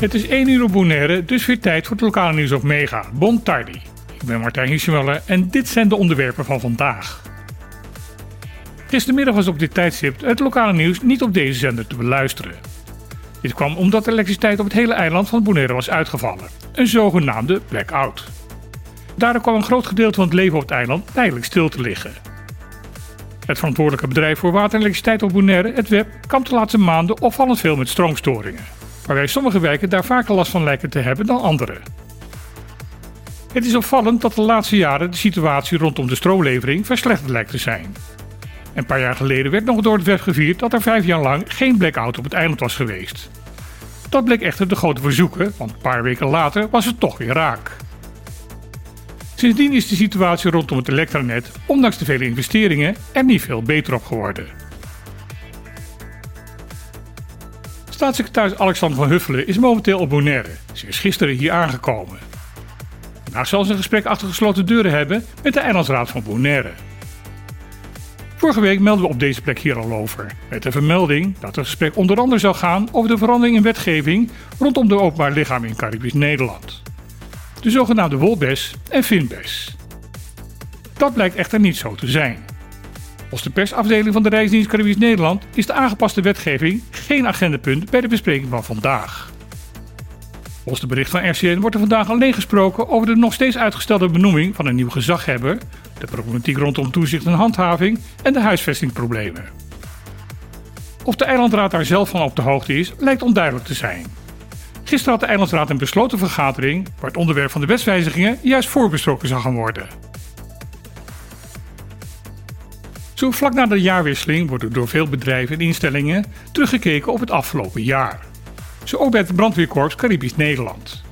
Het is 1 uur op Bonaire, dus weer tijd voor het lokale nieuws op Mega. Bon tardi. Ik ben Martijn Hirschmuller en dit zijn de onderwerpen van vandaag. Gistermiddag was op dit tijdstip het lokale nieuws niet op deze zender te beluisteren. Dit kwam omdat de elektriciteit op het hele eiland van Bonaire was uitgevallen, een zogenaamde blackout. Daardoor kwam een groot gedeelte van het leven op het eiland tijdelijk stil te liggen. Het verantwoordelijke bedrijf voor water en elektriciteit op Bonaire, het WEB, kampt de laatste maanden opvallend veel met stroomstoringen, waarbij sommige wijken daar vaker last van lijken te hebben dan andere. Het is opvallend dat de laatste jaren de situatie rondom de stroomlevering verslechterd lijkt te zijn. Een paar jaar geleden werd nog door het WEB gevierd dat er vijf jaar lang geen blackout op het eiland was geweest. Dat bleek echter de grote verzoeken, want een paar weken later was het toch weer raak. Sindsdien is de situatie rondom het elektranet, ondanks de vele investeringen, er niet veel beter op geworden. Staatssecretaris Alexander van Huffelen is momenteel op Bonaire. Ze is gisteren hier aangekomen. Vandaag zal ze een gesprek achter gesloten deuren hebben met de Eilandsraad van Bonaire. Vorige week meldden we op deze plek hier al over, met de vermelding dat het gesprek onder andere zou gaan over de verandering in wetgeving rondom de openbaar lichaam in Caribisch Nederland. De zogenaamde wolbes en finbes. Dat blijkt echter niet zo te zijn. Volgens de persafdeling van de Reisdienst Caribisch Nederland is de aangepaste wetgeving geen agendapunt bij de bespreking van vandaag. Volgens de bericht van RCN wordt er vandaag alleen gesproken over de nog steeds uitgestelde benoeming van een nieuw gezaghebber, de problematiek rondom toezicht en handhaving en de huisvestingproblemen. Of de eilandraad daar zelf van op de hoogte is, lijkt onduidelijk te zijn. Gisteren had de eilandsraad een besloten vergadering waar het onderwerp van de wetswijzigingen juist voorbesproken zou gaan worden. Zo vlak na de jaarwisseling wordt er door veel bedrijven en instellingen teruggekeken op het afgelopen jaar. Zo ook bij het brandweerkorps Caribisch Nederland.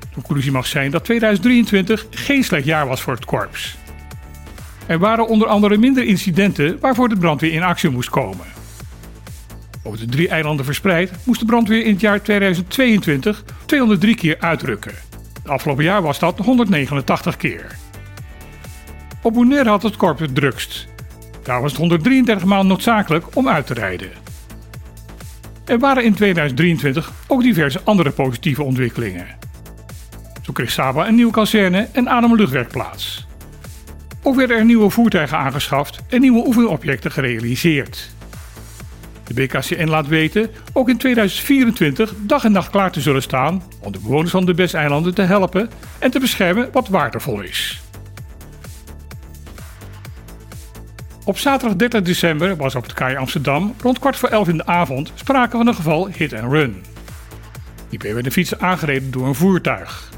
De conclusie mag zijn dat 2023 geen slecht jaar was voor het korps. Er waren onder andere minder incidenten waarvoor de brandweer in actie moest komen. Over de drie eilanden verspreid moest de brandweer in het jaar 2022 203 keer uitrukken. Het afgelopen jaar was dat 189 keer. Op Bonaire had het korps het drukst. Daar was het 133 maal noodzakelijk om uit te rijden. Er waren in 2023 ook diverse andere positieve ontwikkelingen. Zo kreeg Saba een nieuwe kazerne en Adem luchtwerkplaats. Ook werden er nieuwe voertuigen aangeschaft en nieuwe oefenobjecten gerealiseerd. De BKCN laat weten ook in 2024 dag en nacht klaar te zullen staan om de bewoners van de Besteilanden te helpen en te beschermen wat waardevol is. Op zaterdag 30 december was op het KAI Amsterdam rond kwart voor elf in de avond sprake van een geval hit and run. Hierbij werd de fietser aangereden door een voertuig.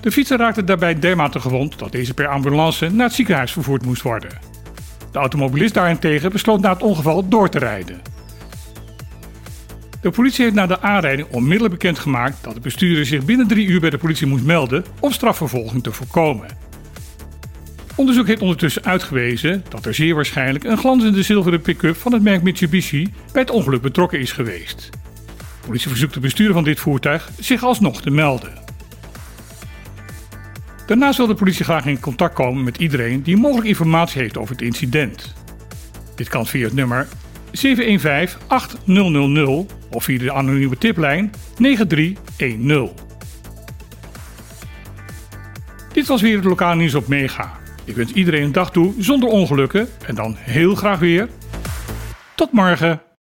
De fietser raakte daarbij dermate gewond dat deze per ambulance naar het ziekenhuis vervoerd moest worden. De automobilist daarentegen besloot na het ongeval door te rijden. De politie heeft na de aanrijding onmiddellijk bekendgemaakt dat de bestuurder zich binnen drie uur bij de politie moest melden om strafvervolging te voorkomen. Onderzoek heeft ondertussen uitgewezen dat er zeer waarschijnlijk een glanzende zilveren pick-up van het merk Mitsubishi bij het ongeluk betrokken is geweest. De politie verzoekt de bestuurder van dit voertuig zich alsnog te melden. Daarnaast wil de politie graag in contact komen met iedereen die mogelijk informatie heeft over het incident. Dit kan via het nummer 715-8000 of via de anonieme tiplijn 9310. Dit was weer het lokale nieuws op Mega. Ik wens iedereen een dag toe zonder ongelukken en dan heel graag weer. Tot morgen.